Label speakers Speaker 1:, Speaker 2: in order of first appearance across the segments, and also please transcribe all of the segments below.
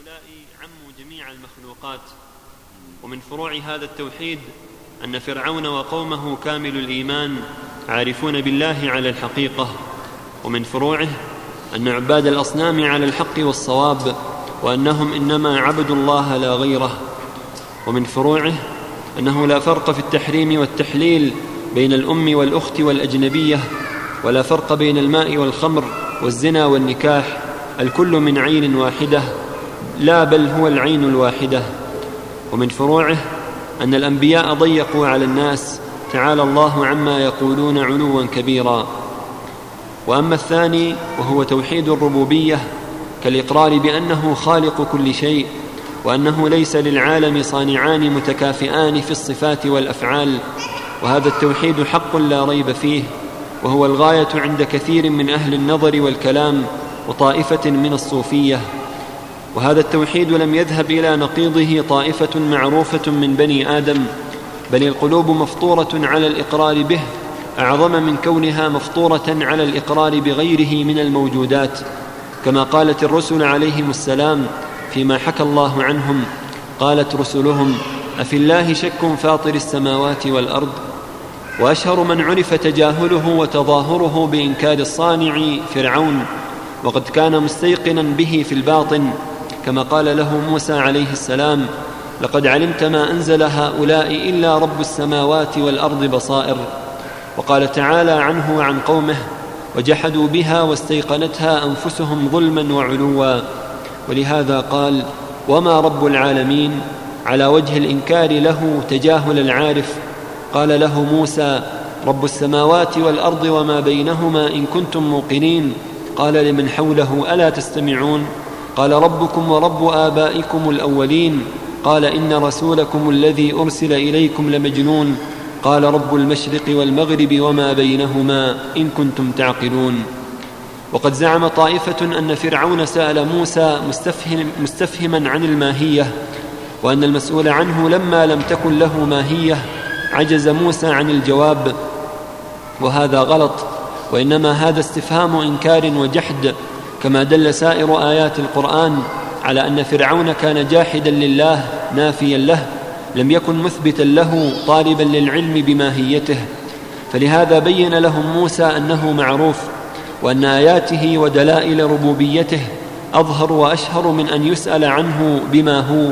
Speaker 1: هؤلاء عموا جميع المخلوقات. ومن فروع هذا التوحيد أن فرعون وقومه كامل الإيمان عارفون بالله على الحقيقة. ومن فروعه أن عباد الأصنام على الحق والصواب وأنهم إنما عبدوا الله لا غيره. ومن فروعه أنه لا فرق في التحريم والتحليل بين الأم والأخت والأجنبية ولا فرق بين الماء والخمر والزنا والنكاح الكل من عين واحدة. لا بل هو العين الواحدة. ومن فروعه أن الأنبياء ضيقوا على الناس تعالى الله عما يقولون علوا كبيرا. وأما الثاني وهو توحيد الربوبية كالإقرار بأنه خالق كل شيء وأنه ليس للعالم صانعان متكافئان في الصفات والأفعال. وهذا التوحيد حق لا ريب فيه وهو الغاية عند كثير من أهل النظر والكلام وطائفة من الصوفية. وهذا التوحيد لم يذهب إلى نقيضه طائفة معروفة من بني آدم بل القلوب مفطورة على الإقرار به أعظم من كونها مفطورة على الإقرار بغيره من الموجودات كما قالت الرسل عليهم السلام فيما حكى الله عنهم قالت رسلهم أفي الله شك فاطر السماوات والأرض؟ وأشهر من عرف تجاهله وتظاهره بإنكار الصانع فرعون وقد كان مستيقنا به في الباطن كما قال له موسى عليه السلام لقد علمت ما أنزل هؤلاء إلا رب السماوات والأرض بصائر. وقال تعالى عنه وعن قومه وجحدوا بها واستيقنتها أنفسهم ظلما وعلوا. ولهذا قال وما رب العالمين على وجه الإنكار له تجاهل العارف. قال له موسى رب السماوات والأرض وما بينهما إن كنتم موقنين. قال لمن حوله ألا تستمعون؟ قال ربكم ورب آبائكم الأولين. قال إن رسولكم الذي أرسل إليكم لمجنون. قال رب المشرق والمغرب وما بينهما إن كنتم تعقلون. وقد زعم طائفة أن فرعون سأل موسى مستفهم مستفهما عن الماهية وأن المسؤول عنه لما لم تكن له ماهية عجز موسى عن الجواب وهذا غلط وإنما هذا استفهام إنكار وجحد. كما دل سائر آيات القرآن على أن فرعون كان جاحدا لله نافيا له لم يكن مثبتا له طالبا للعلم بماهيته. فلهذا بين لهم موسى أنه معروف وأن آياته ودلائل ربوبيته أظهر وأشهر من أن يسأل عنه بما هو.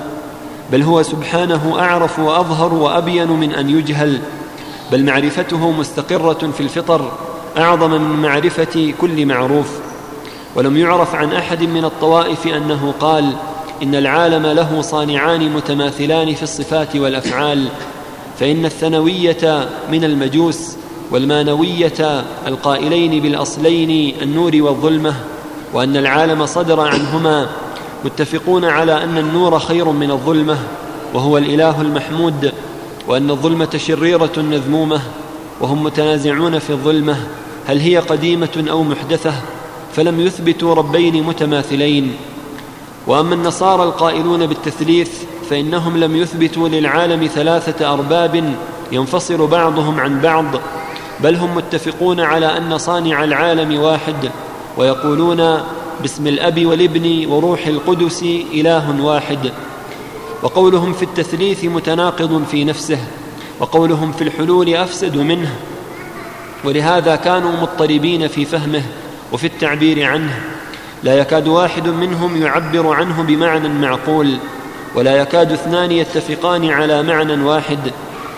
Speaker 1: بل هو سبحانه أعرف وأظهر وأبين من أن يجهل. بل معرفته مستقرة في الفطر أعظم من معرفة كل معروف. ولم يعرف عن أحد من الطوائف أنه قال إن العالم له صانعان متماثلان في الصفات والأفعال فإن الثنوية من المجوس والمانوية القائلين بالأصلين النور والظلمة وأن العالم صدر عنهما متفقون على أن النور خير من الظلمة وهو الإله المحمود وأن الظلمة شريرة مذمومة وهم متنازعون في الظلمة هل هي قديمة أو محدثة؟ فلم يثبتوا ربين متماثلين. وأما النصارى القائلون بالتثليث فإنهم لم يثبتوا للعالم ثلاثة أرباب ينفصل بعضهم عن بعض بل هم متفقون على أن صانع العالم واحد ويقولون باسم الأب والابن وروح القدس إله واحد. وقولهم في التثليث متناقض في نفسه وقولهم في الحلول أفسد منه. ولهذا كانوا مضطربين في فهمه وفي التعبير عنه لا يكاد واحد منهم يعبر عنه بمعنى معقول ولا يكاد اثنان يتفقان على معنى واحد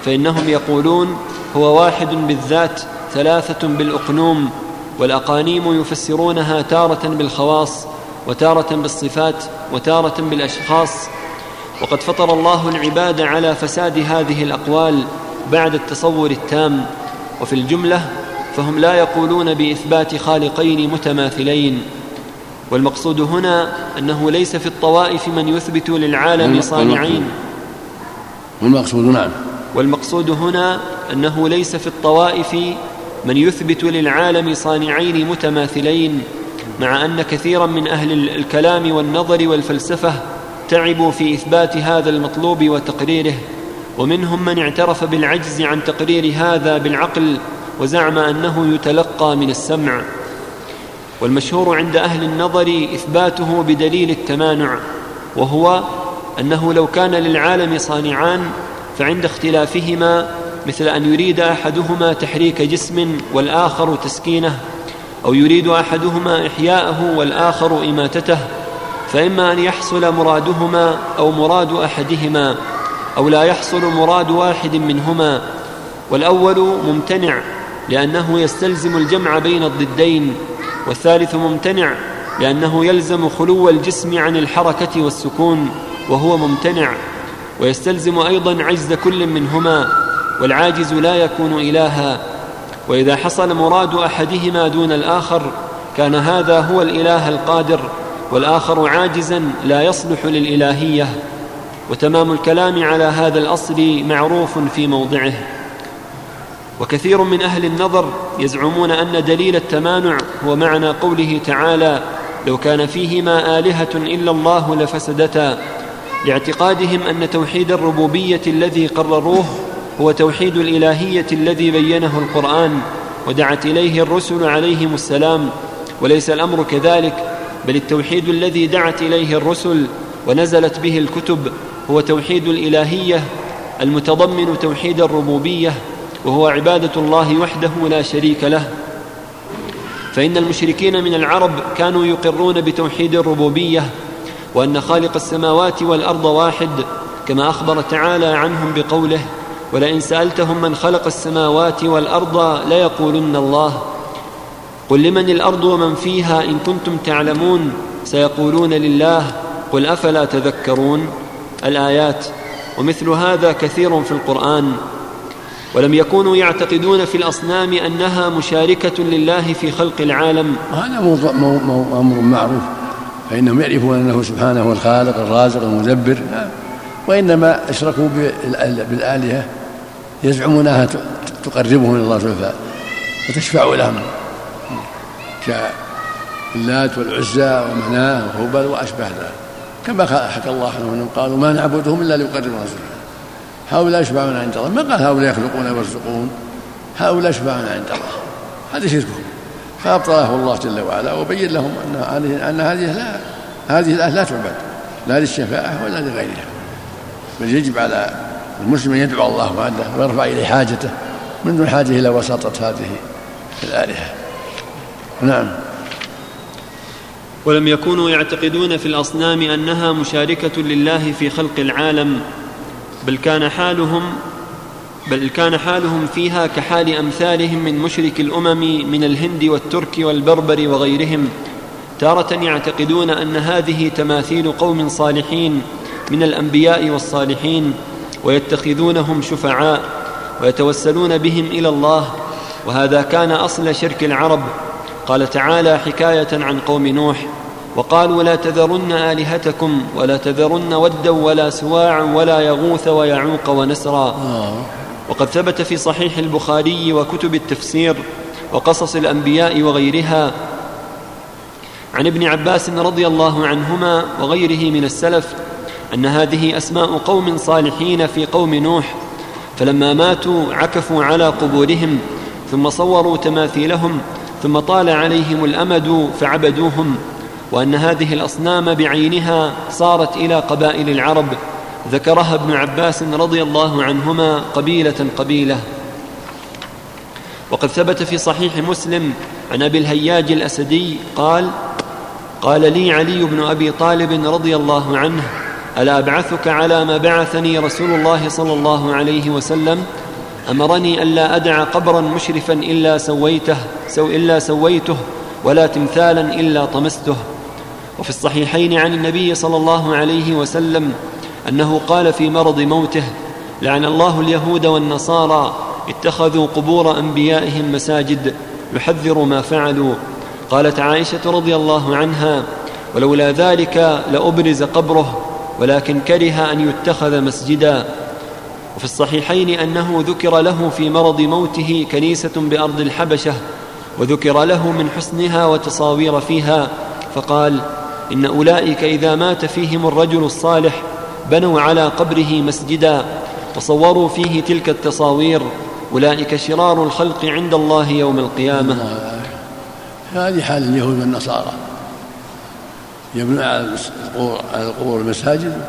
Speaker 1: فإنهم يقولون هو واحد بالذات ثلاثة بالأقنوم والأقانيم يفسرونها تارة بالخواص وتارة بالصفات وتارة بالأشخاص. وقد فطر الله العباد على فساد هذه الأقوال بعد التصور التام. وفي الجملة فهم لا يقولون بإثبات خالقين متماثلين. والمقصود هنا أنه ليس في الطوائف من يثبت للعالم صانعين.
Speaker 2: والمقصود نعم.
Speaker 1: والمقصود هنا أنه ليس في الطوائف من يثبت للعالم صانعين متماثلين مع أن كثيرا من أهل الكلام والنظر والفلسفة تعبوا في إثبات هذا المطلوب وتقريره ومنهم من اعترف بالعجز عن تقرير هذا بالعقل وزعم أنه يتلقى من السمع. والمشهور عند أهل النظر إثباته بدليل التمانع وهو أنه لو كان للعالم صانعان فعند اختلافهما مثل أن يريد أحدهما تحريك جسم والآخر تسكينه أو يريد أحدهما إحياءه والآخر إماتته فإما أن يحصل مرادهما أو مراد أحدهما أو لا يحصل مراد واحد منهما. والأول ممتنع لأنه يستلزم الجمع بين الضدين والثالث ممتنع لأنه يلزم خلو الجسم عن الحركة والسكون وهو ممتنع ويستلزم أيضا عجز كل منهما والعاجز لا يكون إلها. وإذا حصل مراد أحدهما دون الآخر كان هذا هو الإله القادر والآخر عاجزا لا يصلح للإلهية. وتمام الكلام على هذا الأصل معروف في موضعه. وكثير من أهل النظر يزعمون أن دليل التمانع هو معنى قوله تعالى لو كان فيهما آلهة إلا الله لفسدتا لاعتقادهم أن توحيد الربوبية الذي قرروه هو توحيد الإلهية الذي بينه القرآن ودعت إليه الرسل عليهم السلام. وليس الأمر كذلك بل التوحيد الذي دعت إليه الرسل ونزلت به الكتب هو توحيد الإلهية المتضمن توحيد الربوبية. وهو عبادة الله وحده لا شريك له. فإن المشركين من العرب كانوا يقرون بتوحيد الربوبية وأن خالق السماوات والأرض واحد كما أخبر تعالى عنهم بقوله ولئن سألتهم من خلق السماوات والأرض ليقولن الله قل لمن الأرض ومن فيها إن كنتم تعلمون سيقولون لله قل أفلا تذكرون؟ الآيات. ومثل هذا كثير في القرآن. ولم يكونوا يعتقدون في الأصنام أنها مشاركة لله في خلق العالم.
Speaker 2: وهذا أمر معروف. فإنهم يعرفون أنه سبحانه هو الخالق الرازق المدبر. وإنما أشركوا بالآلهة يزعمونها تقربهم إلى الله سبحانه وتشفع لهم. كاللات والعزى ومناة وهبل وأشبه ذلك. كما حكى الله عنهم قالوا ما نعبدهم إلا ليقربونا سبحانه هؤلاء يشفعون عند الله. ما قال هؤلاء يخلقون ويرزقون؟ هؤلاء يشفعون عند الله. هذا شركهم فأبطله الله جل وعلا وبين لهم أن هذه أن هذه لا هذه الآية لا تعبد. لا للشفاعة ولا لغيرها. بل يجب على المسلم أن يدعو الله وحده ويرفع إليه حاجته من دون حاجة إلى وساطة هذه الآلهة. نعم.
Speaker 1: ولم يكونوا يعتقدون في الأصنام أنها مشاركة لله في خلق العالم بل كان حالهم بل كان حالهم فيها كحال أمثالهم من مشرك الأمم من الهند والترك والبربر وغيرهم تارة يعتقدون أن هذه تماثيل قوم صالحين من الأنبياء والصالحين ويتخذونهم شفعاء ويتوسلون بهم إلى الله وهذا كان أصل شرك العرب. قال تعالى حكاية عن قوم نوح وقالوا لا تذرن آلهتكم ولا تذرن ودا ولا سواعا ولا يغوث ويعوق ونسرا. وقد ثبت في صحيح البخاري وكتب التفسير وقصص الأنبياء وغيرها عن ابن عباس رضي الله عنهما وغيره من السلف أن هذه أسماء قوم صالحين في قوم نوح فلما ماتوا عكفوا على قبورهم ثم صوروا تماثيلهم ثم طال عليهم الأمد فعبدوهم وأن هذه الأصنام بعينها صارت إلى قبائل العرب. ذكرها ابن عباس رضي الله عنهما قبيلة قبيلة. وقد ثبت في صحيح مسلم عن أبي الهياج الأسدي قال قال لي علي بن أبي طالب رضي الله عنه ألا أبعثك على ما بعثني رسول الله صلى الله عليه وسلم؟ أمرني الا أدع قبرا مشرفا إلا سويته سو إلا سويته ولا تمثالا إلا طمسته. وفي الصحيحين عن النبي صلى الله عليه وسلم أنه قال في مرض موته لعن الله اليهود والنصارى اتخذوا قبور أنبيائهم مساجد يحذر ما فعلوا. قالت عائشة رضي الله عنها ولولا ذلك لأبرز قبره ولكن كره أن يتخذ مسجدا. وفي الصحيحين أنه ذكر له في مرض موته كنيسة بأرض الحبشة وذكر له من حسنها وتصاوير فيها فقال إن أولئك إذا مات فيهم الرجل الصالح بنوا على قبره مسجدا وصوروا فيه تلك التصاوير. أولئك شرار الخلق عند الله يوم القيامة.
Speaker 2: هذه حال اليهود والنصارى. يبنون على القبور المساجد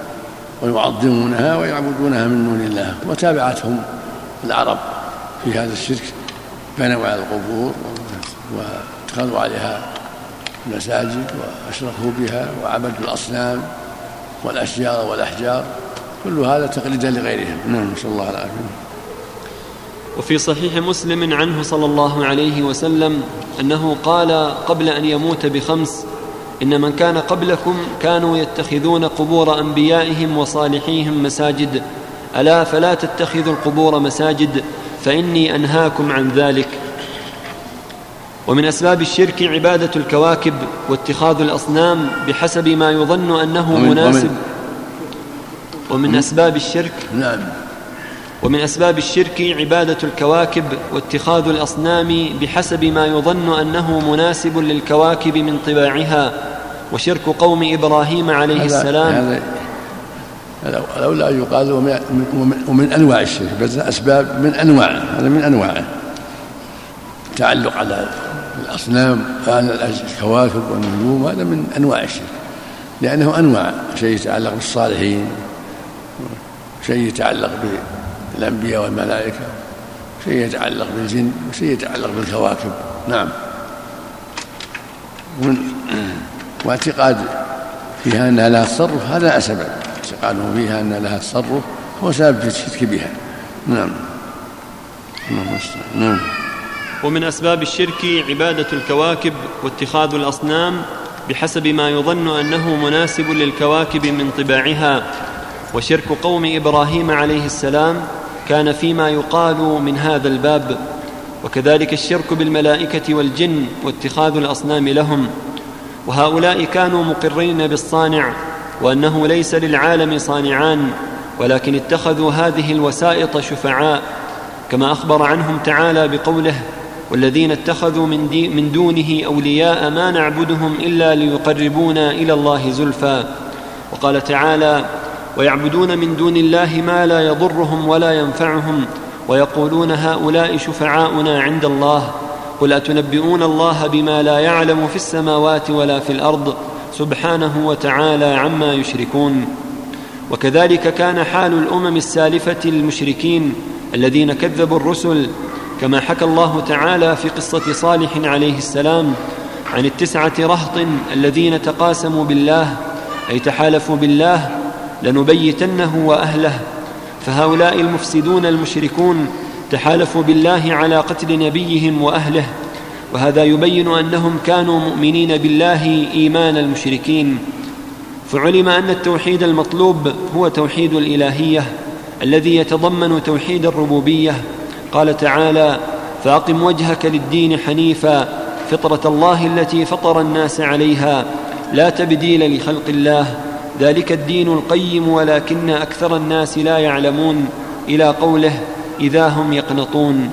Speaker 2: ويعظمونها ويعبدونها من دون الله. وتابعتهم العرب في هذا الشرك. بنوا على القبور واتخذوا عليها المساجد واشركوا بها وعبدوا الأصنام والأشجار والأحجار كل هذا تقليدا لغيرهم. نعم نسأل الله العافية.
Speaker 1: وفي صحيح مسلم عنه صلى الله عليه وسلم أنه قال قبل أن يموت بخمس إن من كان قبلكم كانوا يتخذون قبور أنبيائهم وصالحيهم مساجد. ألا فلا تتخذوا القبور مساجد فإني أنهاكم عن ذلك. ومن أسباب الشرك عبادة الكواكب واتخاذ الأصنام بحسب ما يظن أنه ومن مناسب. ومن, ومن أسباب الشرك
Speaker 2: نعم.
Speaker 1: ومن أسباب الشرك عبادة الكواكب واتخاذ الأصنام بحسب ما يظن أنه مناسب للكواكب من طباعها وشرك قوم إبراهيم عليه السلام.
Speaker 2: هذا لولا ان يقال ومن, ومن أنواع الشرك بل أسباب من انواعه هذا من انواعه تعلق على الأصنام على الكواكب والنجوم هذا من أنواع الشرك لأنه أنواع شيء يتعلق بالصالحين شيء يتعلق بالأنبياء والملائكة شيء يتعلق بالجن وشيء يتعلق بالكواكب. نعم. واعتقاد فيها انها لها تصرف هذا سبب. اعتقاده فيها أن لها تصرف هو سبب في الشرك بها. نعم.
Speaker 1: نعم. ومن أسباب الشرك عبادة الكواكب واتخاذ الأصنام بحسب ما يظن أنه مناسب للكواكب من طباعها. وشرك قوم إبراهيم عليه السلام كان فيما يقال من هذا الباب. وكذلك الشرك بالملائكة والجن واتخاذ الأصنام لهم. وهؤلاء كانوا مقرين بالصانع وأنه ليس للعالم صانعان ولكن اتخذوا هذه الوسائط شفعاء كما أخبر عنهم تعالى بقوله والذين اتخذوا من, دي من دونه أولياء ما نعبدهم إلا ليقربونا إلى الله زلفى. وقال تعالى ويعبدون من دون الله ما لا يضرهم ولا ينفعهم ويقولون هؤلاء شفعاؤنا عند الله. قل أتنبئون الله بما لا يعلم في السماوات ولا في الأرض؟ سبحانه وتعالى عما يشركون. وكذلك كان حال الأمم السالفة المشركين الذين كذبوا الرسل كما حكى الله تعالى في قصة صالح عليه السلام عن التسعة رهط الذين تقاسموا بالله أي تحالفوا بالله لنبيتنه وأهله. فهؤلاء المفسدون المشركون تحالفوا بالله على قتل نبيهم وأهله. وهذا يبين أنهم كانوا مؤمنين بالله إيمان المشركين. فعلم أن التوحيد المطلوب هو توحيد الإلهية الذي يتضمن توحيد الربوبية. قال تعالى فأقم وجهك للدين حنيفا فطرة الله التي فطر الناس عليها لا تبديل لخلق الله ذلك الدين القيم ولكن أكثر الناس لا يعلمون إلى قوله إذا هم يقنطون.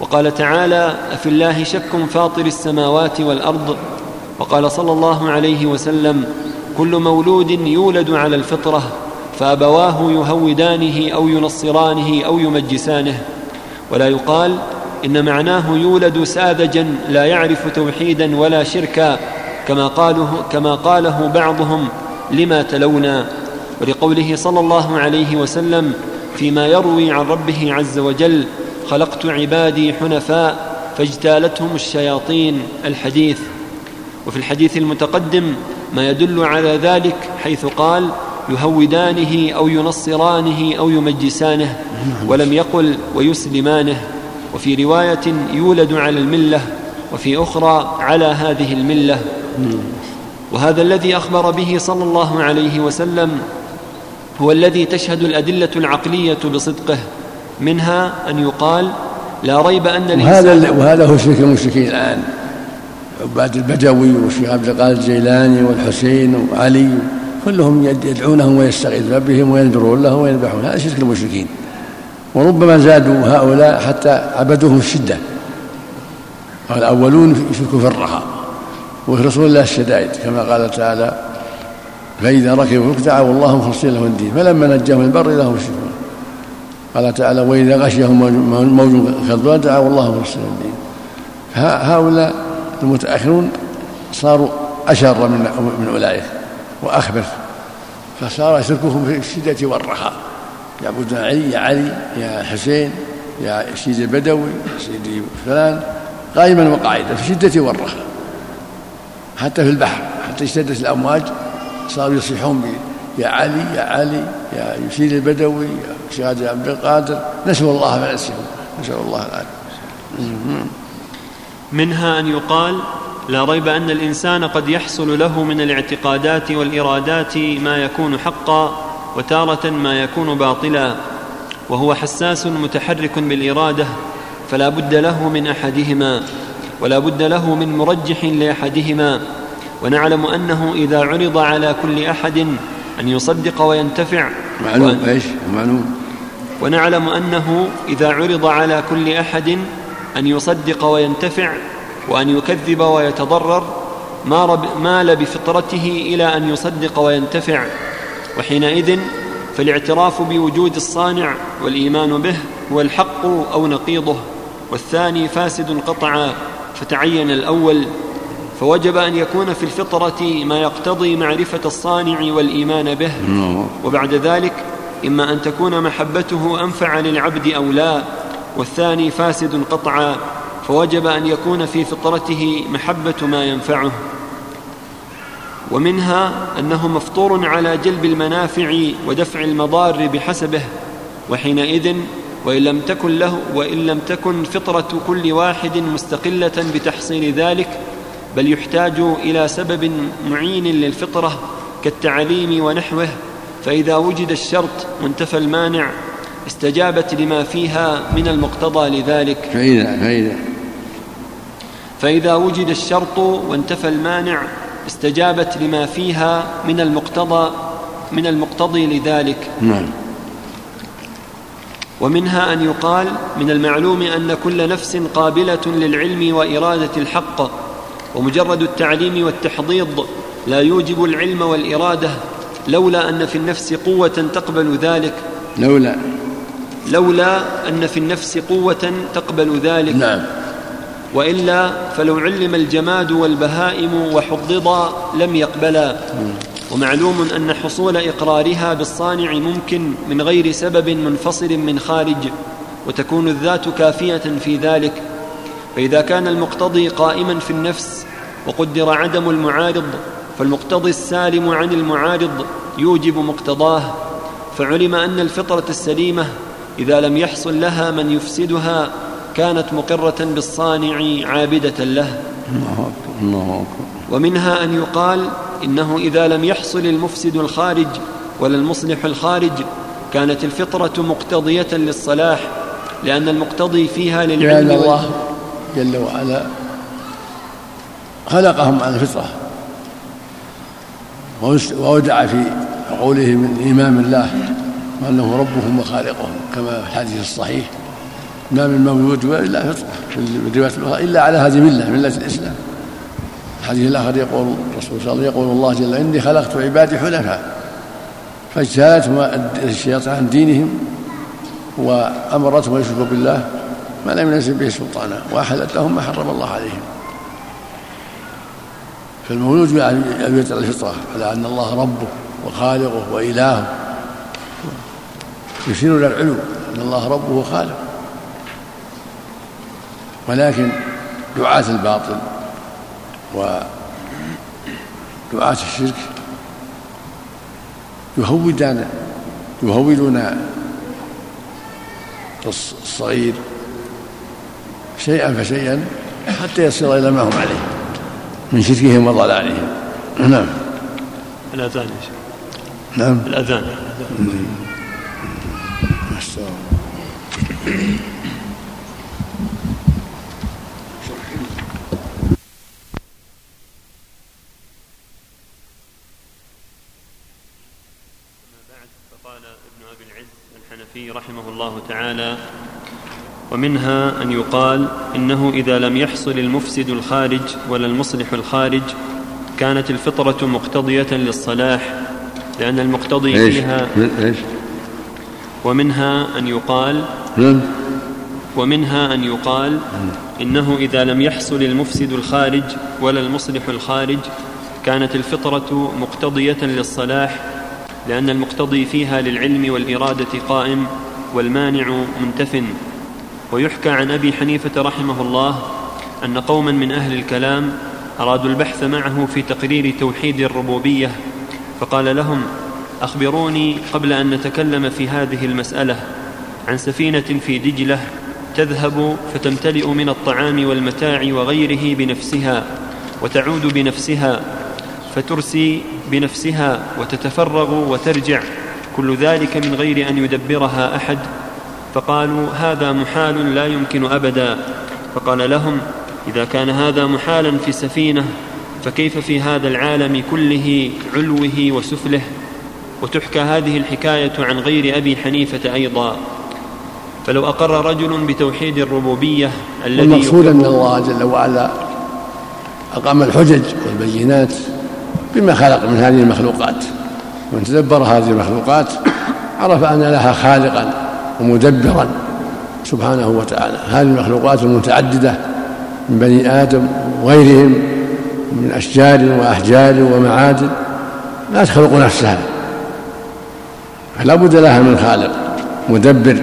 Speaker 1: وقال تعالى أفي الله شك فاطر السماوات والأرض؟ وقال صلى الله عليه وسلم كل مولود يولد على الفطرة فأبواه يهودانه أو ينصرانه أو يمجسانه. ولا يقال إن معناه يولد ساذجا لا يعرف توحيدا ولا شركا كما قاله, كما قاله بعضهم لما تلونا ولقوله صلى الله عليه وسلم فيما يروي عن ربه عز وجل خلقت عبادي حنفاء فاجتالتهم الشياطين الحديث. وفي الحديث المتقدم ما يدل على ذلك حيث قال يهودانه أو ينصرانه أو يمجسانه ولم يقل ويسلمانه وفي رواية يولد على الملة وفي أخرى على هذه الملة. وهذا الذي أخبر به صلى الله عليه وسلم هو الذي تشهد الأدلة العقلية بصدقه منها أن يقال لا ريب أن
Speaker 2: وهذا وهذا هو شرك المشركين الآن. عباد البدوي والشيخ عبد القادر الجيلاني والحسين وعلي كلهم يدعونهم ويستغيثون بهم وينذرون لهم ويذبحون هذا شرك المشركين. وربما زادوا هؤلاء حتى عبدوهم الشدة. والأولون يشركوا في الرخاء رسول الله الشدائد كما قال تعالى فإذا ركبوا دعوا الله مخلصين له الدين فلما نجاهم البر إذا هم يشركون. قال تعالى وإذا غشيهم موج كالظلال دعوا الله مخلصين له الدين. هؤلاء المتأخرون صاروا أشر من من أولئك. وأخبث فصار شركهم في الشدة والرخاء. يعبدون علي يا علي يا حسين يا سيدي البدوي سيدي فلان. قائما وقاعدا في الشدة والرخاء. حتى في البحر حتى اشتدت الأمواج صاروا يصيحون يا علي يا علي يا سيدي البدوي يا شهادة عبد القادر. نسوا الله فنسيهم نسأل الله العافية.
Speaker 1: منها أن يقال لا ريب أن الإنسان قد يحصل له من الاعتقادات والإرادات ما يكون حقا وتارة ما يكون باطلا وهو حساس متحرك بالإرادة فلا بد له من أحدهما ولا بد له من مرجح لأحدهما ونعلم أنه إذا عرض على كل أحد أن يصدق وينتفع.
Speaker 2: معلوم إيش؟ معلوم.
Speaker 1: ونعلم أنه إذا عرض على كل أحد أن يصدق وينتفع وأن يكذب ويتضرر مال بفطرته إلى أن يصدق وينتفع. وحينئذ فالاعتراف بوجود الصانع والإيمان به هو الحق أو نقيضه والثاني فاسد قطعا فتعين الأول. فوجب أن يكون في الفطرة ما يقتضي معرفة الصانع والإيمان به. وبعد ذلك إما أن تكون محبته أنفع للعبد أو لا والثاني فاسد قطعا فوجب أن يكون في فطرته محبة ما ينفعه ومنها أنه مفطور على جلب المنافع ودفع المضار بحسبه وحينئذ وإن لم تكن له وإن لم تكن فطرة كل واحد مستقلة بتحصيل ذلك بل يحتاج إلى سبب معين للفطرة كالتعليم ونحوه فإذا وجد الشرط وانتفى المانع استجابت لما فيها من المقتضى لذلك.
Speaker 2: فإذا فإذا.
Speaker 1: فإذا وجد الشرط وانتفى المانع استجابت لما فيها من المقتضى من المقتضي لذلك.
Speaker 2: نعم.
Speaker 1: ومنها أن يقال من المعلوم أن كل نفس قابلة للعلم وإرادة الحق ومجرد التعليم والتحضيض لا يوجب العلم والإرادة لولا أن في النفس قوة تقبل ذلك.
Speaker 2: لولا.
Speaker 1: لولا أن في النفس قوة تقبل ذلك.
Speaker 2: نعم.
Speaker 1: وإلا فلو علم الجماد والبهائم وحضضا لم يقبلا. ومعلوم أن حصول إقرارها بالصانع ممكن من غير سبب منفصل من خارج وتكون الذات كافية في ذلك. فإذا كان المقتضي قائما في النفس وقدر عدم المعارض فالمقتضي السالم عن المعارض يوجب مقتضاه. فعلم أن الفطرة السليمة إذا لم يحصل لها من يفسدها كانت مقرة بالصانع عابدة له.
Speaker 2: الله أكبر الله أكبر.
Speaker 1: ومنها أن يقال إنه إذا لم يحصل المفسد الخارج ولا المصلح الخارج كانت الفطرة مقتضية للصلاح لأن المقتضي فيها للعلم
Speaker 2: لأن الله جل وعلا خلقهم على الفطرة. وودع في عقولهم من إيمان الله وأنه ربهم وخالقهم كما في الحديث الصحيح. ما من مولود إلا فطره في الروايات الأخرى إلا على هذه الملة ملة الإسلام. الحديث الآخر يقول الرسول صلى الله عليه وسلم يقول الله جل إني خلقت عبادي حنفاء. فاجتالتهم الشياطين عن دينهم وأمرتهم ان يشركوا بالله ما لم ينزل به سلطانا وأحلت لهم ما حرم الله عليهم. فالمولود على الفطره على أن الله ربه وخالقه وإلهه. يشير إلى العلو أن الله ربه وخالقه. ولكن دعاة الباطل ودعاة الشرك يهودان يهودون الصغير شيئا فشيئا حتى يصل إلى ما هم عليه من شركهم وضلالهم. نعم.
Speaker 1: شيخ.
Speaker 2: نعم.
Speaker 1: الأذان. رحمه الله تعالى ومنها أن يقال إنه إذا لم يحصل المفسد الخارج ولا المصلح الخارج كانت الفطرة مقتضية للصلاح لأن المقتضي
Speaker 2: إيش؟
Speaker 1: فيها
Speaker 2: إيش؟
Speaker 1: ومنها أن يقال ومنها أن يقال إنه إذا لم يحصل المفسد الخارج ولا المصلح الخارج كانت الفطرة مقتضية للصلاح لأن المقتضي فيها للعلم والإرادة قائم والمانع منتف ويحكى عن أبي حنيفة رحمه الله أن قوما من أهل الكلام أرادوا البحث معه في تقرير توحيد الربوبية فقال لهم أخبروني قبل أن نتكلم في هذه المسألة عن سفينة في دجلة تذهب فتمتلئ من الطعام والمتاع وغيره بنفسها وتعود بنفسها فترسي بنفسها وتتفرغ وترجع كل ذلك من غير أن يدبرها أحد فقالوا هذا محال لا يمكن أبدا. فقال لهم إذا كان هذا محالا في سفينة فكيف في هذا العالم كله علوه وسفله؟ وتحكى هذه الحكاية عن غير أبي حنيفة أيضا. فلو أقر رجل بتوحيد الربوبية
Speaker 2: الذي المقصود أن الله جل وعلا أقام الحجج والبينات بما خلق من هذه المخلوقات. من تدبر هذه المخلوقات عرف أن لها خالقا. ومدبرا سبحانه وتعالى. هذه المخلوقات المتعددة من بني آدم وغيرهم من أشجار وأحجار ومعادن لا تخلق نفسها. فلا بد لها من خالق مدبر.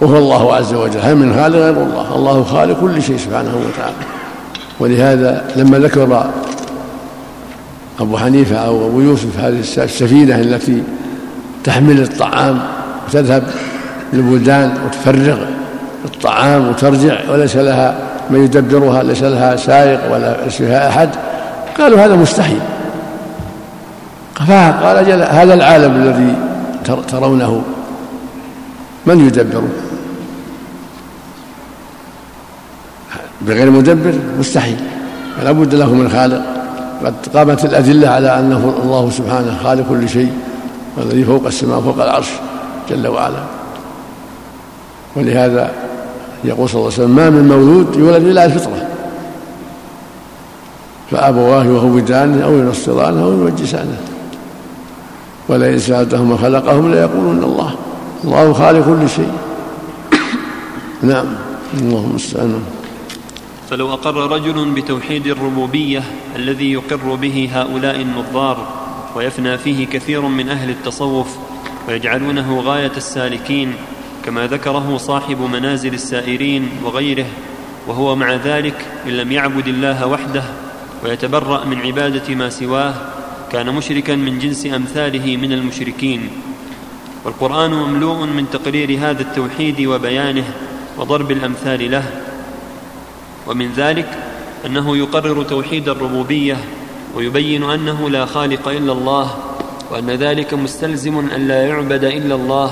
Speaker 2: وهو الله عز وجل. هل من خالق غير الله؟ الله خالق كل شيء سبحانه وتعالى. ولهذا لما ذكر أبو حنيفة أو أبو يوسف هذه السفينة التي تحمل الطعام وتذهب للبلدان وتفرغ الطعام وترجع وليس لها من يدبرها ليس لها سائق ولا فيها أحد. قالوا هذا مستحيل. فقال جل هذا العالم الذي ترونه من يدبره؟ بغير مدبر مستحيل. فلا بد له من خالق. قد قامت الأدلة على أنه الله سبحانه خالق كل شيء. والذي فوق السماء فوق العرش جل وعلا. ولهذا يقول صلى الله عليه وسلم ما من مولود يولد إلا الفطرة. فأبواه يهودانه أو ينصرانه أو يمجسانه ولئن سألتهم من خلقهم ليقولون الله. الله خالق كل شيء. نعم. اللهم المستعان
Speaker 1: فلو أقر رجل بتوحيد الربوبية الذي يقر به هؤلاء النظار ويفنى فيه كثير من أهل التصوف ويجعلونه غاية السالكين كما ذكره صاحب منازل السائرين وغيره وهو مع ذلك إن لم يعبد الله وحده ويتبرأ من عبادة ما سواه كان مشركا من جنس أمثاله من المشركين. والقرآن مملوء من تقرير هذا التوحيد وبيانه وضرب الأمثال له. ومن ذلك أنه يقرر توحيد الربوبية ويبين أنه لا خالق إلا الله وأن ذلك مستلزم أن لا يعبد إلا الله.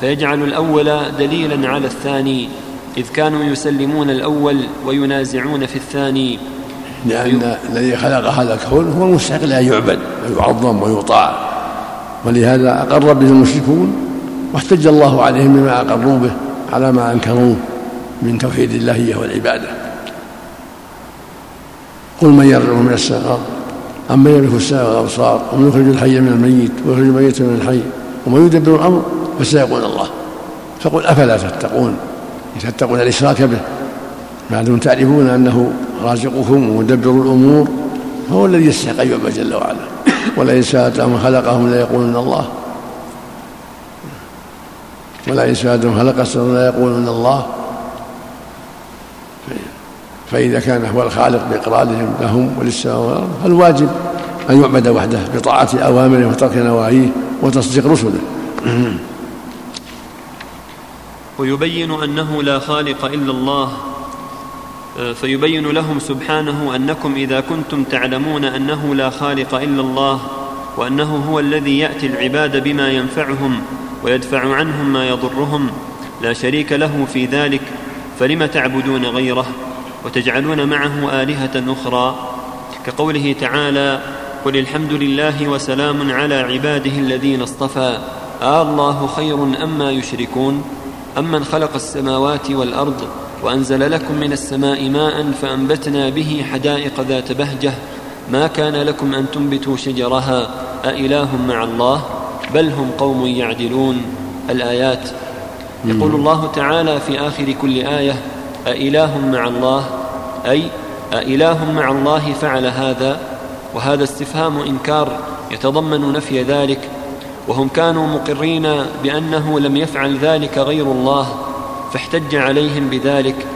Speaker 1: فيجعل الأول دليلا على الثاني إذ كانوا يسلمون الأول وينازعون في الثاني.
Speaker 2: لأن الذي خلق هذا الكون هو المستحق ان يعبد ويعظم ويطاع. ولهذا أقر به المشركون واحتج الله عليهم بما أقروا به على ما انكروه من توحيد الله والعبادة. قل من يرزقه من السماء أمن يملك السماء والأبصار ومن يخرج الحي من الميت ويخرج الميت من الحي ومن يدبر الأمر فسيقول الله. فقل أفلا تتقون؟ تتقون الإشراك به. ما دمتم تعرفون أنه رازقكم ومدبر الأمور؟ فهو الذي يستحق أن يعبد جل وعلا. ولئن سألتهم خلقهم ليقولن الله. ولئن سألتهم خلق السماء ليقولن الله. فإذا كان هو الخالق بإقرارهم لهم وللسماء والأرض فالواجب أن يعبد وحده بطاعة أوامره وترك نواهيه وتصديق رسله.
Speaker 1: ويبين أنه لا خالق إلا الله فيبين لهم سبحانه أنكم إذا كنتم تعلمون أنه لا خالق إلا الله وأنه هو الذي يأتي العباد بما ينفعهم ويدفع عنهم ما يضرهم لا شريك له في ذلك فلم تعبدون غيره؟ وتجعلون معه آلهة أخرى. كقوله تعالى قل الحمد لله وسلام على عباده الذين اصطفى آه الله خير أما يشركون؟ أمن خلق السماوات والأرض وأنزل لكم من السماء ماء فأنبتنا به حدائق ذات بهجة. ما كان لكم أن تنبتوا شجرها؟ أإله مع الله؟ بل هم قوم يعدلون. الآيات. يقول الله تعالى في آخر كل آية أإله مع الله؟ أي أإله مع الله فعل هذا؟ وهذا استفهام إنكار يتضمن نفي ذلك. وهم كانوا مقرين بأنه لم يفعل ذلك غير الله فاحتج عليهم بذلك.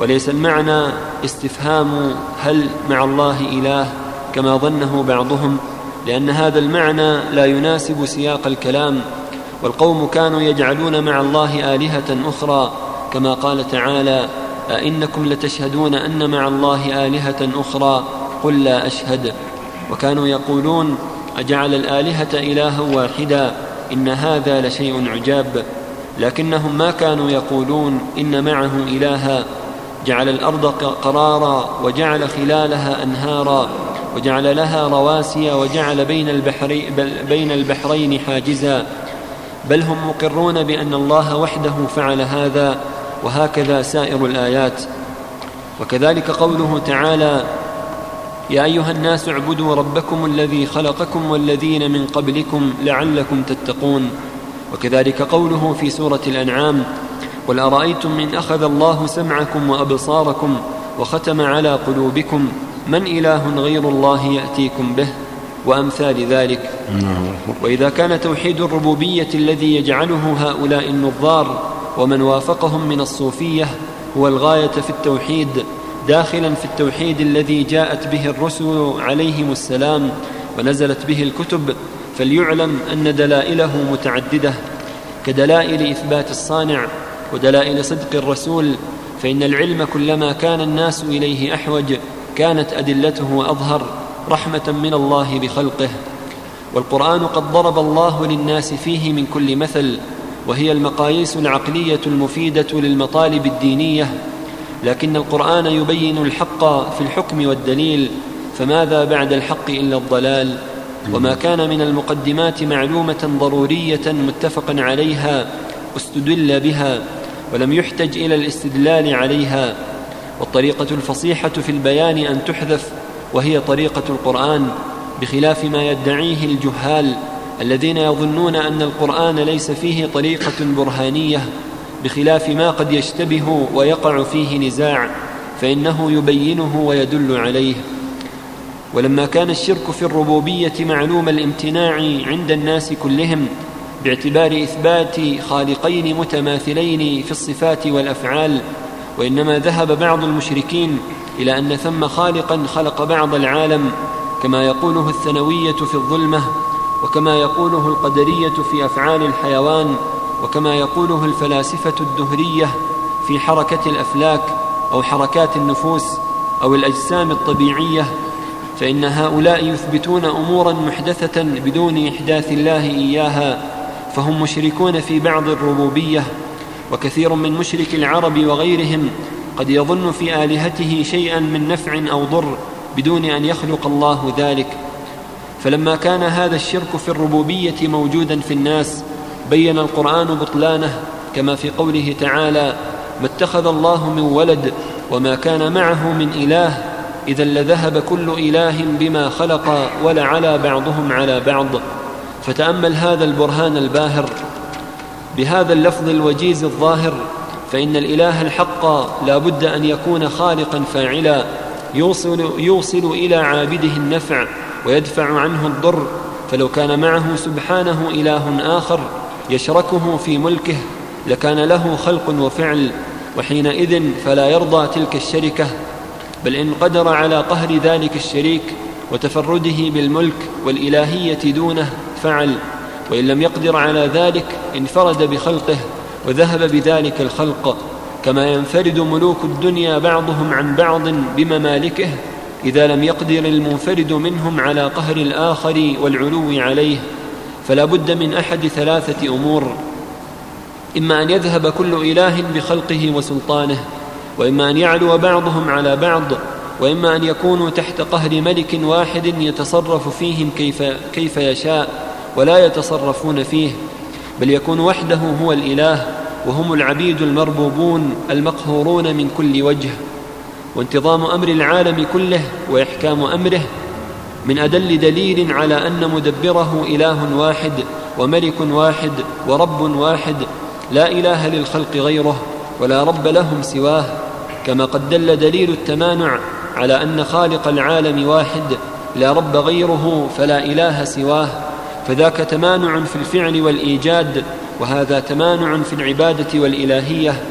Speaker 1: وليس المعنى استفهام هل مع الله إله كما ظنه بعضهم لأن هذا المعنى لا يناسب سياق الكلام. والقوم كانوا يجعلون مع الله آلهة أخرى كما قال تعالى أئنكم لتشهدون أن مع الله آلهة أخرى؟ قل لا أشهد. وكانوا يقولون أجعل الآلهة إلها واحدا؟ إن هذا لشيء عجاب. لكنهم ما كانوا يقولون إن معه إلها. جعل الأرض قرارا وجعل خلالها أنهارا وجعل لها رواسي وجعل بين, البحري بين البحرين حاجزا. بل هم مقرون بأن الله وحده فعل هذا. وهكذا سائر الآيات. وكذلك قوله تعالى يا أيها الناس اعبدوا ربكم الذي خلقكم والذين من قبلكم لعلكم تتقون. وكذلك قوله في سورة الأنعام قل أرأيتم من أخذ الله سمعكم وأبصاركم وختم على قلوبكم من إله غير الله يأتيكم به؟ وأمثال ذلك. وإذا كان توحيد الربوبية الذي يجعله هؤلاء النظار ومن وافقهم من الصوفية هو الغاية في التوحيد داخلا في التوحيد الذي جاءت به الرسل عليهم السلام ونزلت به الكتب فليعلم أن دلائله متعددة. كدلائل إثبات الصانع ودلائل صدق الرسول فإن العلم كلما كان الناس إليه أحوج كانت أدلته أظهر رحمة من الله بخلقه. والقرآن قد ضرب الله للناس فيه من كل مثل وهي المقاييس العقلية المفيدة للمطالب الدينية لكن القرآن يبين الحق في الحكم والدليل فماذا بعد الحق إلا الضلال؟ وما كان من المقدمات معلومة ضرورية متفقا عليها استدل بها ولم يحتج إلى الاستدلال عليها. والطريقة الفصيحة في البيان أن تحذف وهي طريقة القرآن بخلاف ما يدعيه الجهال الذين يظنون أن القرآن ليس فيه طريقة برهانية بخلاف ما قد يشتبه ويقع فيه نزاع فإنه يبينه ويدل عليه. ولما كان الشرك في الربوبية معلوم الامتناع عند الناس كلهم باعتبار إثبات خالقين متماثلين في الصفات والأفعال وإنما ذهب بعض المشركين إلى أن ثم خالقا خلق بعض العالم كما يقوله الثنوية في الظلمة وكما يقوله القدرية في أفعال الحيوان وكما يقوله الفلاسفة الدهرية في حركة الأفلاك أو حركات النفوس أو الأجسام الطبيعية فإن هؤلاء يثبتون أمورا محدثة بدون إحداث الله إياها فهم مشركون في بعض الربوبية وكثير من مشرك العرب وغيرهم قد يظن في آلهته شيئا من نفع أو ضر بدون أن يخلق الله ذلك. فلما كان هذا الشرك في الربوبية موجودا في الناس بين القرآن بطلانه كما في قوله تعالى ما اتخذ الله من ولد وما كان معه من إله إذا لذهب كل إله بما خلق ولعلى بعضهم على بعض فتأمل هذا البرهان الباهر. بهذا اللفظ الوجيز الظاهر فإن الإله الحق لا بد أن يكون خالقا فاعلا يوصل, يوصل إلى عابده النفع. ويدفع عنه الضر فلو كان معه سبحانه إله آخر يشركه في ملكه لكان له خلق وفعل وحينئذ فلا يرضى تلك الشركة بل إن قدر على قهر ذلك الشريك وتفرده بالملك والإلهية دونه فعل وإن لم يقدر على ذلك انفرد بخلقه وذهب بذلك الخلق كما ينفرد ملوك الدنيا بعضهم عن بعض بممالكه إذا لم يقدر المنفرد منهم على قهر الآخر والعلو عليه فلا بد من أحد ثلاثة أمور. إما أن يذهب كل إله بخلقه وسلطانه وإما أن يعلو بعضهم على بعض وإما أن يكونوا تحت قهر ملك واحد يتصرف فيهم كيف, كيف يشاء ولا يتصرفون فيه بل يكون وحده هو الإله وهم العبيد المربوبون المقهورون من كل وجه. وانتظام أمر العالم كله وإحكام أمره من أدل دليل على أن مدبره إله واحد وملك واحد ورب واحد لا إله للخلق غيره ولا رب لهم سواه كما قد دل دليل التمانع على أن خالق العالم واحد لا رب غيره فلا إله سواه فذاك تمانع في الفعل والإيجاد وهذا تمانع في العبادة والإلهية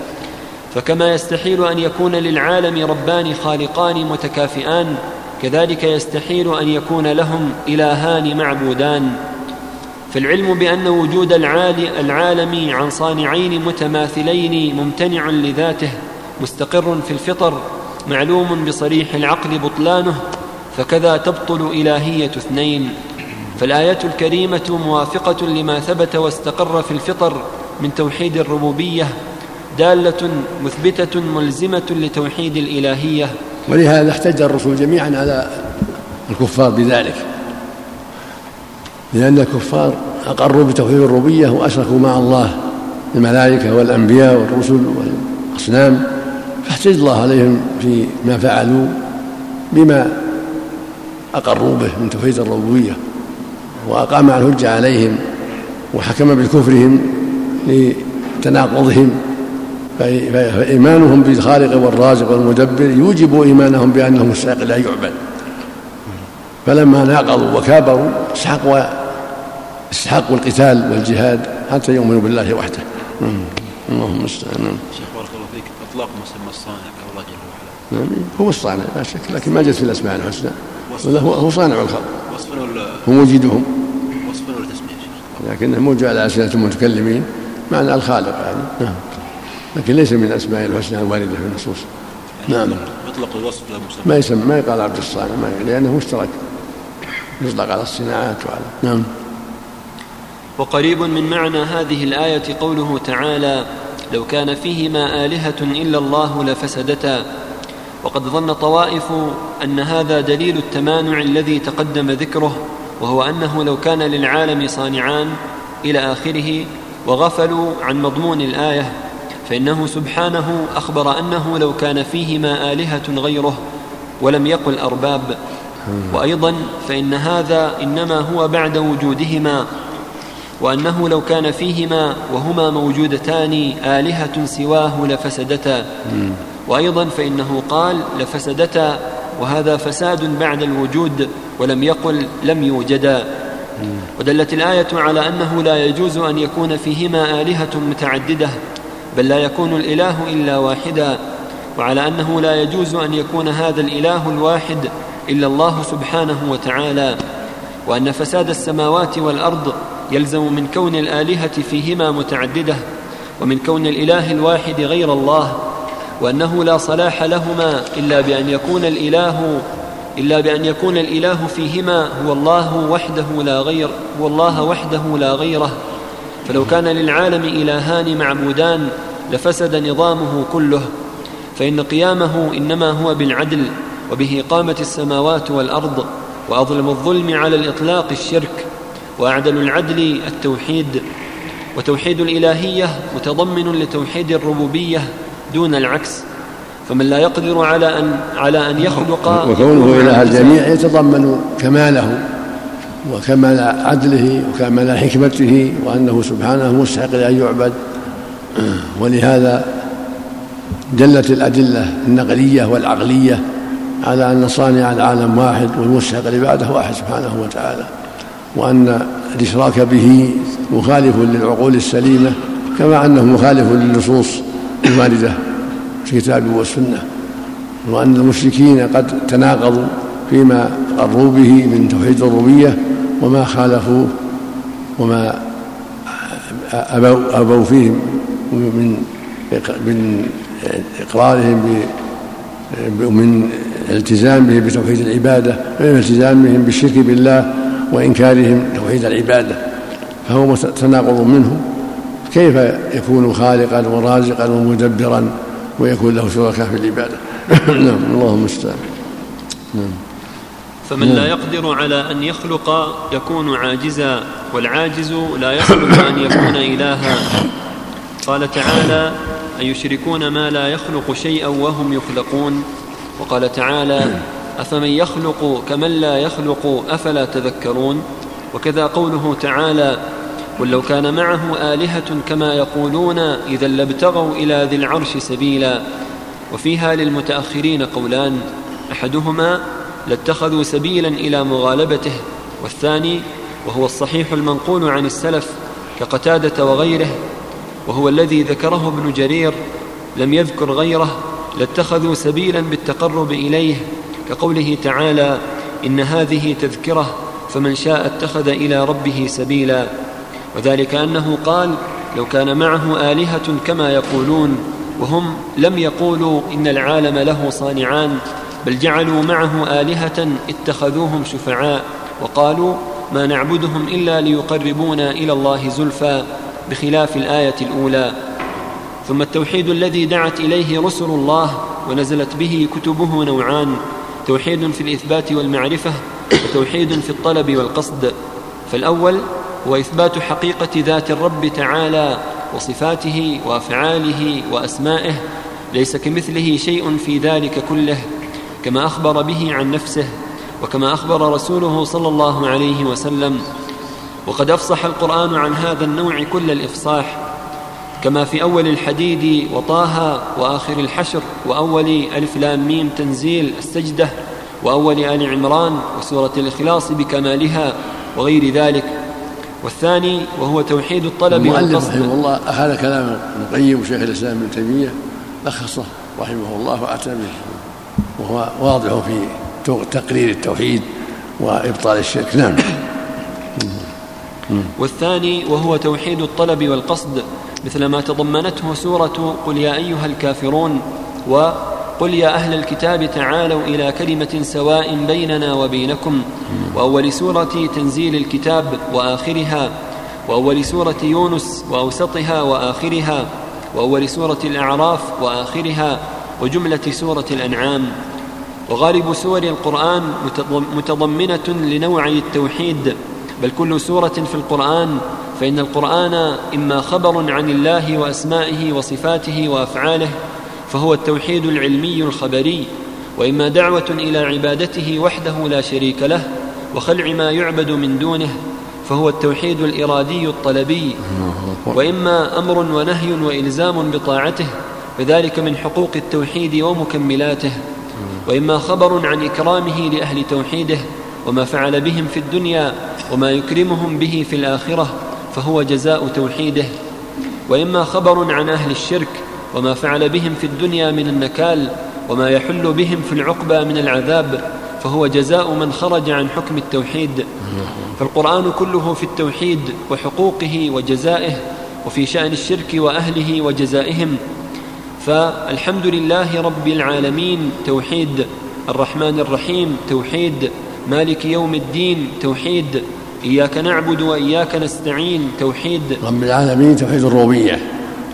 Speaker 1: فكما يستحيل أن يكون للعالم ربان خالقان متكافئان كذلك يستحيل أن يكون لهم إلهان معبودان. فالعلم بأن وجود العالم عن صانعين متماثلين ممتنع لذاته مستقر في الفطر معلوم بصريح العقل بطلانه فكذا تبطل إلهية اثنين. فالآية الكريمة موافقة لما ثبت واستقر في الفطر من توحيد الربوبية دالة مثبتة ملزمة لتوحيد الإلهية.
Speaker 2: ولهذا احتج الرسل جميعا على الكفار بذلك. لأن الكفار أقروا بتوحيد الربوبية وأشركوا مع الله الملائكة والأنبياء والرسل والأصنام. فاحتج الله عليهم فيما فعلوا بما أقروا به من توحيد الربوبية. وأقام الحجة عليهم وحكم بكفرهم لتناقضهم. فإيمانهم بالخالق والرازق والمدبر يوجب إيمانهم بأنه مستحق لا يعبد. فلما ناقضوا وكابروا استحقوا استحقوا القتال والجهاد حتى يؤمنوا بالله وحده. اللهم المستعان
Speaker 3: شيخ بارك الله فيك. إطلاق مسمى الصانع الله جل وعلا.
Speaker 2: نعم. هو الصانع لا شك لكن ما جت في الأسماء الحسنى. ولا هو هو صانع الخلق.
Speaker 3: وصفا ولا؟
Speaker 2: هو موجدهم.
Speaker 3: وصفا ولا تسمية
Speaker 2: لكنه موجود على أسئلة المتكلمين معنى الخالق يعني. نعم. لكن ليس من الاسماء الحسنى الواردة في النصوص.
Speaker 3: نعم. يطلق الوصف له
Speaker 2: مسمى ما يسمى ما يقال عبد الصانع ما لأنه مشترك. يطلق على الصناعات وعلى نعم.
Speaker 1: وقريب من معنى هذه الآية قوله تعالى لو كان فيهما آلهة إلا الله لفسدتا وقد ظن طوائف أن هذا دليل التمانع الذي تقدم ذكره وهو أنه لو كان للعالم صانعان إلى آخره وغفلوا عن مضمون الآية فإنه سبحانه أخبر أنه لو كان فيهما آلهة غيره ولم يقل أرباب. وأيضا فإن هذا إنما هو بعد وجودهما وأنه لو كان فيهما وهما موجودتان آلهة سواه لفسدتا. وأيضا فإنه قال لفسدتا وهذا فساد بعد الوجود ولم يقل لم يوجدا. ودلت الآية على أنه لا يجوز أن يكون فيهما آلهة متعددة. بل لا يكون الإله إلا واحدا وعلى أنه لا يجوز أن يكون هذا الإله الواحد إلا الله سبحانه وتعالى وأن فساد السماوات والأرض يلزم من كون الآلهة فيهما متعددة ومن كون الإله الواحد غير الله وأنه لا صلاح لهما إلا بأن يكون الإله إلا بأن يكون الإله فيهما هو الله وحده لا غير هو الله وحده لا غيره. فلو كان للعالم إلهان معبودان لفسد نظامه كله فإن قيامه إنما هو بالعدل وبه قامت السماوات والأرض وأظلم الظلم على الإطلاق الشرك وأعدل العدل التوحيد وتوحيد الإلهية متضمن لتوحيد الربوبية دون العكس. فمن لا يقدر على ان على أن يخلق
Speaker 2: وكونه اله الجميع يتضمن كماله. وكمال عدله وكمال حكمته وأنه سبحانه مستحق لأن يعبد. ولهذا دلت الأدلة النقلية والعقلية على أن صانع العالم واحد والمستحق العباده واحد سبحانه وتعالى وأن الإشراك به مخالف للعقول السليمة كما أنه مخالف للنصوص الواردة في الكتاب والسنة وأن المشركين قد تناقضوا فيما قروا به من توحيد الربوبية وما خالفوه وما أبوا, أبوا فيه من من إقرارهم ومن التزامهم بتوحيد العبادة ومن التزامهم بالشرك بالله وإنكارهم توحيد العبادة. فهو تناقض منه كيف يكون خالقا ورازقا ومدبرا ويكون له شركاء في العبادة؟ نعم اللهم المستعان
Speaker 1: نعم. فمن لا يقدر على أن يخلق يكون عاجزا والعاجز لا يخلق أن يكون إلها. قال تعالى أيشركون ما لا يخلق شيئا وهم يخلقون؟ وقال تعالى أفمن يخلق كمن لا يخلق أفلا تذكرون؟ وكذا قوله تعالى قل لو كان معه آلهة كما يقولون إذا لابتغوا إلى ذي العرش سبيلا. وفيها للمتأخرين قولان أحدهما لاتخذوا سبيلا إلى مغالبته والثاني وهو الصحيح المنقول عن السلف كقتادة وغيره وهو الذي ذكره ابن جرير لم يذكر غيره لاتخذوا سبيلا بالتقرب إليه كقوله تعالى إن هذه تذكرة فمن شاء اتخذ إلى ربه سبيلا وذلك أنه قال لو كان معه آلهة كما يقولون وهم لم يقولوا إن العالم له صانعان بل جعلوا معه آلهة اتخذوهم شفعاء وقالوا ما نعبدهم إلا ليقربونا إلى الله زلفى بخلاف الآية الأولى. ثم التوحيد الذي دعت إليه رسل الله ونزلت به كتبه نوعان توحيد في الإثبات والمعرفة وتوحيد في الطلب والقصد. فالأول هو إثبات حقيقة ذات الرب تعالى وصفاته وأفعاله وأسمائه ليس كمثله شيء في ذلك كله. كما أخبر به عن نفسه وكما أخبر رسوله صلى الله عليه وسلم. وقد أفصح القرآن عن هذا النوع كل الإفصاح كما في أول الحديد وطه وآخر الحشر وأول ألف لام ميم تنزيل السجدة وأول آل عمران وسورة الإخلاص بكمالها وغير ذلك. والثاني وهو توحيد الطلب
Speaker 2: والقصد رحمه الله هذا كلام ابن القيم وشيخ الإسلام ابن تيمية لخصه رحمه الله وأتى به. وهو واضح في تقرير التوحيد وإبطال الشرك. نعم.
Speaker 1: والثاني وهو توحيد الطلب والقصد مثل ما تضمنته سورة قل يا أيها الكافرون وقل يا أهل الكتاب تعالوا إلى كلمة سواء بيننا وبينكم. وأول سورة تنزيل الكتاب وآخرها وأول سورة يونس وأوسطها وآخرها وأول سورة الأعراف وآخرها وجملة سورة الأنعام. وغالب سور القرآن متضمنة لنوعي التوحيد بل كل سورة في القرآن فإن القرآن إما خبر عن الله وأسمائه وصفاته وأفعاله فهو التوحيد العلمي الخبري وإما دعوة إلى عبادته وحده لا شريك له وخلع ما يعبد من دونه فهو التوحيد الإرادي الطلبي. وإما أمر ونهي وإلزام بطاعته فذلك من حقوق التوحيد ومكملاته. وإما خبر عن إكرامه لأهل توحيده وما فعل بهم في الدنيا وما يكرمهم به في الآخرة فهو جزاء توحيده. وإما خبر عن أهل الشرك وما فعل بهم في الدنيا من النكال وما يحل بهم في العقبى من العذاب فهو جزاء من خرج عن حكم التوحيد. فالقرآن كله في التوحيد وحقوقه وجزائه وفي شأن الشرك وأهله وجزائهم. فالحمد لله رب العالمين توحيد الرحمن الرحيم توحيد مالك يوم الدين توحيد إياك نعبد وإياك نستعين توحيد
Speaker 2: رب العالمين توحيد الربوبية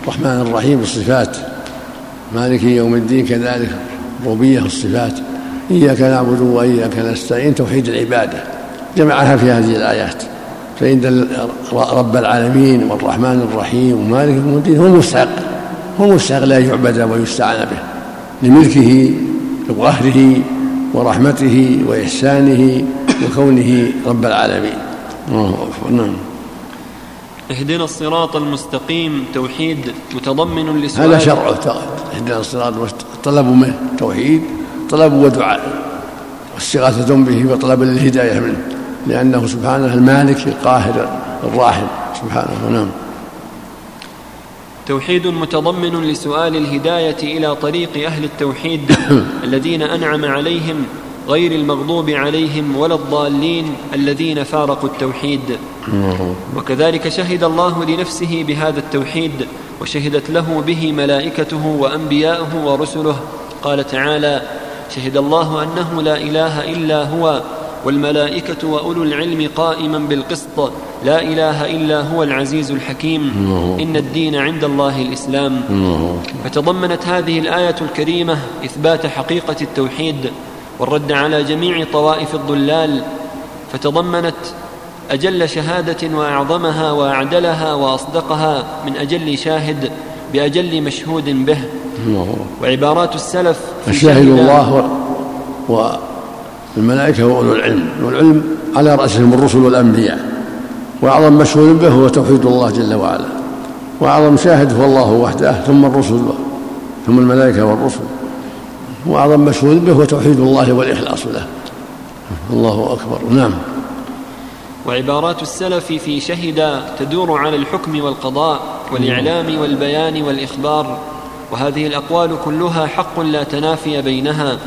Speaker 2: الرحمن الرحيم الصفات. مالك يوم الدين كذلك الربوبية الصفات. إياك نعبد وإياك نستعين توحيد العبادة. جمعها في هذه الآيات. فإن رب العالمين والرحمن الرحيم ومالك يوم الدين هو المستحق هو المستحق لا يعبد ويستعان به لملكه وقهره ورحمته وإحسانه وكونه رب العالمين. نعم.
Speaker 1: اهدنا الصراط المستقيم. توحيد متضمن لسؤال.
Speaker 2: هذا شرعه اهدنا الصراط طلب منه توحيد طلب ودعاء واستغاثة به وطلب للهداية منه لأنه سبحانه المالك القاهر الراحم. سبحانه. نعم.
Speaker 1: توحيد متضمن لسؤال الهداية إلى طريق أهل التوحيد الذين أنعم عليهم غير المغضوب عليهم ولا الضالين الذين فارقوا التوحيد. وكذلك شهد الله لنفسه بهذا التوحيد وشهدت له به ملائكته وانبياؤه ورسله. قال تعالى شهد الله أنه لا إله إلا هو والملائكة وأولو العلم قائما بالقسط لا إله إلا هو العزيز الحكيم. إن الدين عند الله الإسلام. فتضمنت هذه الآية الكريمة إثبات حقيقة التوحيد والرد على جميع طوائف الضلال. فتضمنت أجل شهادة وأعظمها وأعدلها وأصدقها من أجل شاهد بأجل مشهود به. وعبارات السلف
Speaker 2: الشاهد الله. والملائكه وأولو العلم والعلم على راسهم الرسل والأنبياء. وأعظم مشهود به هو توحيد الله جل وعلا. وأعظم شاهد هو الله وحده ثم الرسل ثم الملائكة والرسل. وأعظم مشهود به هو توحيد الله والإخلاص له. الله أكبر. نعم.
Speaker 1: وعبارات السلف في شهد تدور على الحكم والقضاء والإعلام والبيان والإخبار. وهذه الأقوال كلها حق لا تنافي بينها.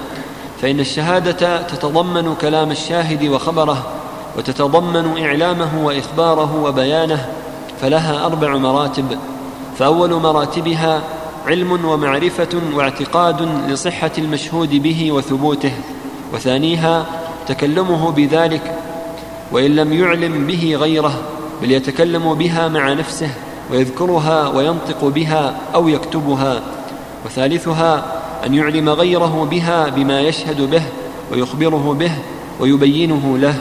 Speaker 1: فإن الشهادة تتضمن كلام الشاهد وخبره وتتضمن إعلامه وإخباره وبيانه فلها أربع مراتب. فأول مراتبها علم ومعرفة واعتقاد لصحة المشهود به وثبوته. وثانيها تكلمه بذلك وإن لم يعلم به غيره بل يتكلم بها مع نفسه ويذكرها وينطق بها أو يكتبها. وثالثها أن يعلم غيره بها بما يشهد به ويخبره به ويبينه له.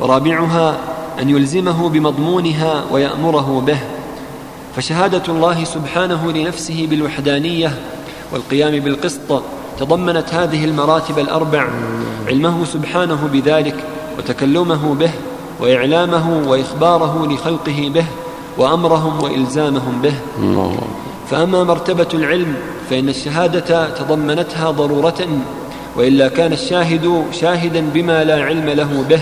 Speaker 1: ورابعها أن يلزمه بمضمونها ويأمره به. فشهادة الله سبحانه لنفسه بالوحدانية والقيام بالقسط تضمنت هذه المراتب الأربع علمه سبحانه بذلك وتكلمه به وإعلامه وإخباره لخلقه به وأمرهم وإلزامهم به. فأما مرتبة العلم فإن الشهادة تضمنتها ضرورة وإلا كان الشاهد شاهدا بما لا علم له به.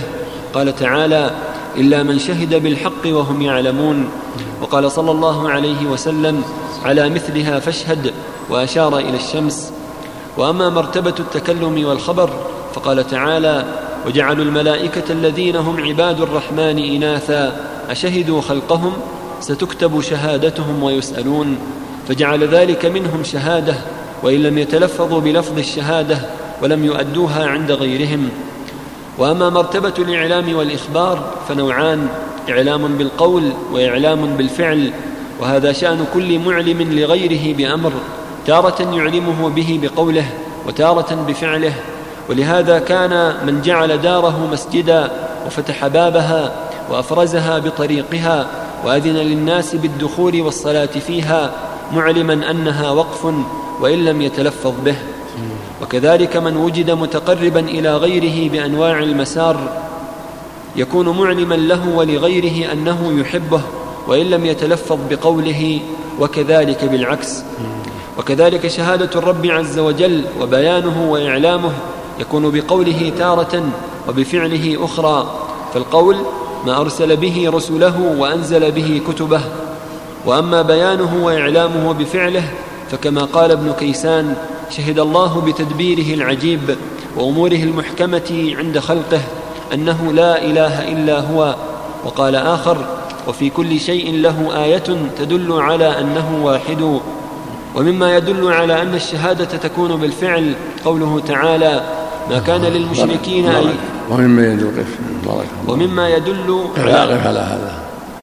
Speaker 1: قال تعالى إلا من شهد بالحق وهم يعلمون. وقال صلى الله عليه وسلم على مثلها فاشهد وأشار إلى الشمس. وأما مرتبة التكلم والخبر فقال تعالى وجعلوا الملائكة الذين هم عباد الرحمن إناثا أشهدوا خلقهم؟ ستكتب شهادتهم ويسألون. فجعل ذلك منهم شهادة وإن لم يتلفظوا بلفظ الشهادة ولم يؤدوها عند غيرهم. وأما مرتبة الإعلام والإخبار فنوعان إعلام بالقول وإعلام بالفعل وهذا شأن كل معلم لغيره بأمر تارة يعلمه به بقوله وتارة بفعله. ولهذا كان من جعل داره مسجدا وفتح بابها وأفرزها بطريقها وأذن للناس بالدخول والصلاة فيها معلما أنها وقف وإن لم يتلفظ به. وكذلك من وجد متقربا إلى غيره بأنواع المسار يكون معلما له ولغيره أنه يحبه وإن لم يتلفظ بقوله وكذلك بالعكس. وكذلك شهادة الرب عز وجل وبيانه وإعلامه يكون بقوله تارة وبفعله أخرى. فالقول ما أرسل به رسله وأنزل به كتبه. وأما بيانه وإعلامه بفعله فكما قال ابن كيسان شهد الله بتدبيره العجيب وأموره المحكمة عند خلقه أنه لا إله إلا هو وقال آخر وفي كل شيء له آية تدل على أنه واحد. ومما يدل على أن الشهادة تكون بالفعل قوله تعالى ما كان للمشركين
Speaker 2: أن ومما يدل
Speaker 1: ومما يدل
Speaker 2: على, على هذا.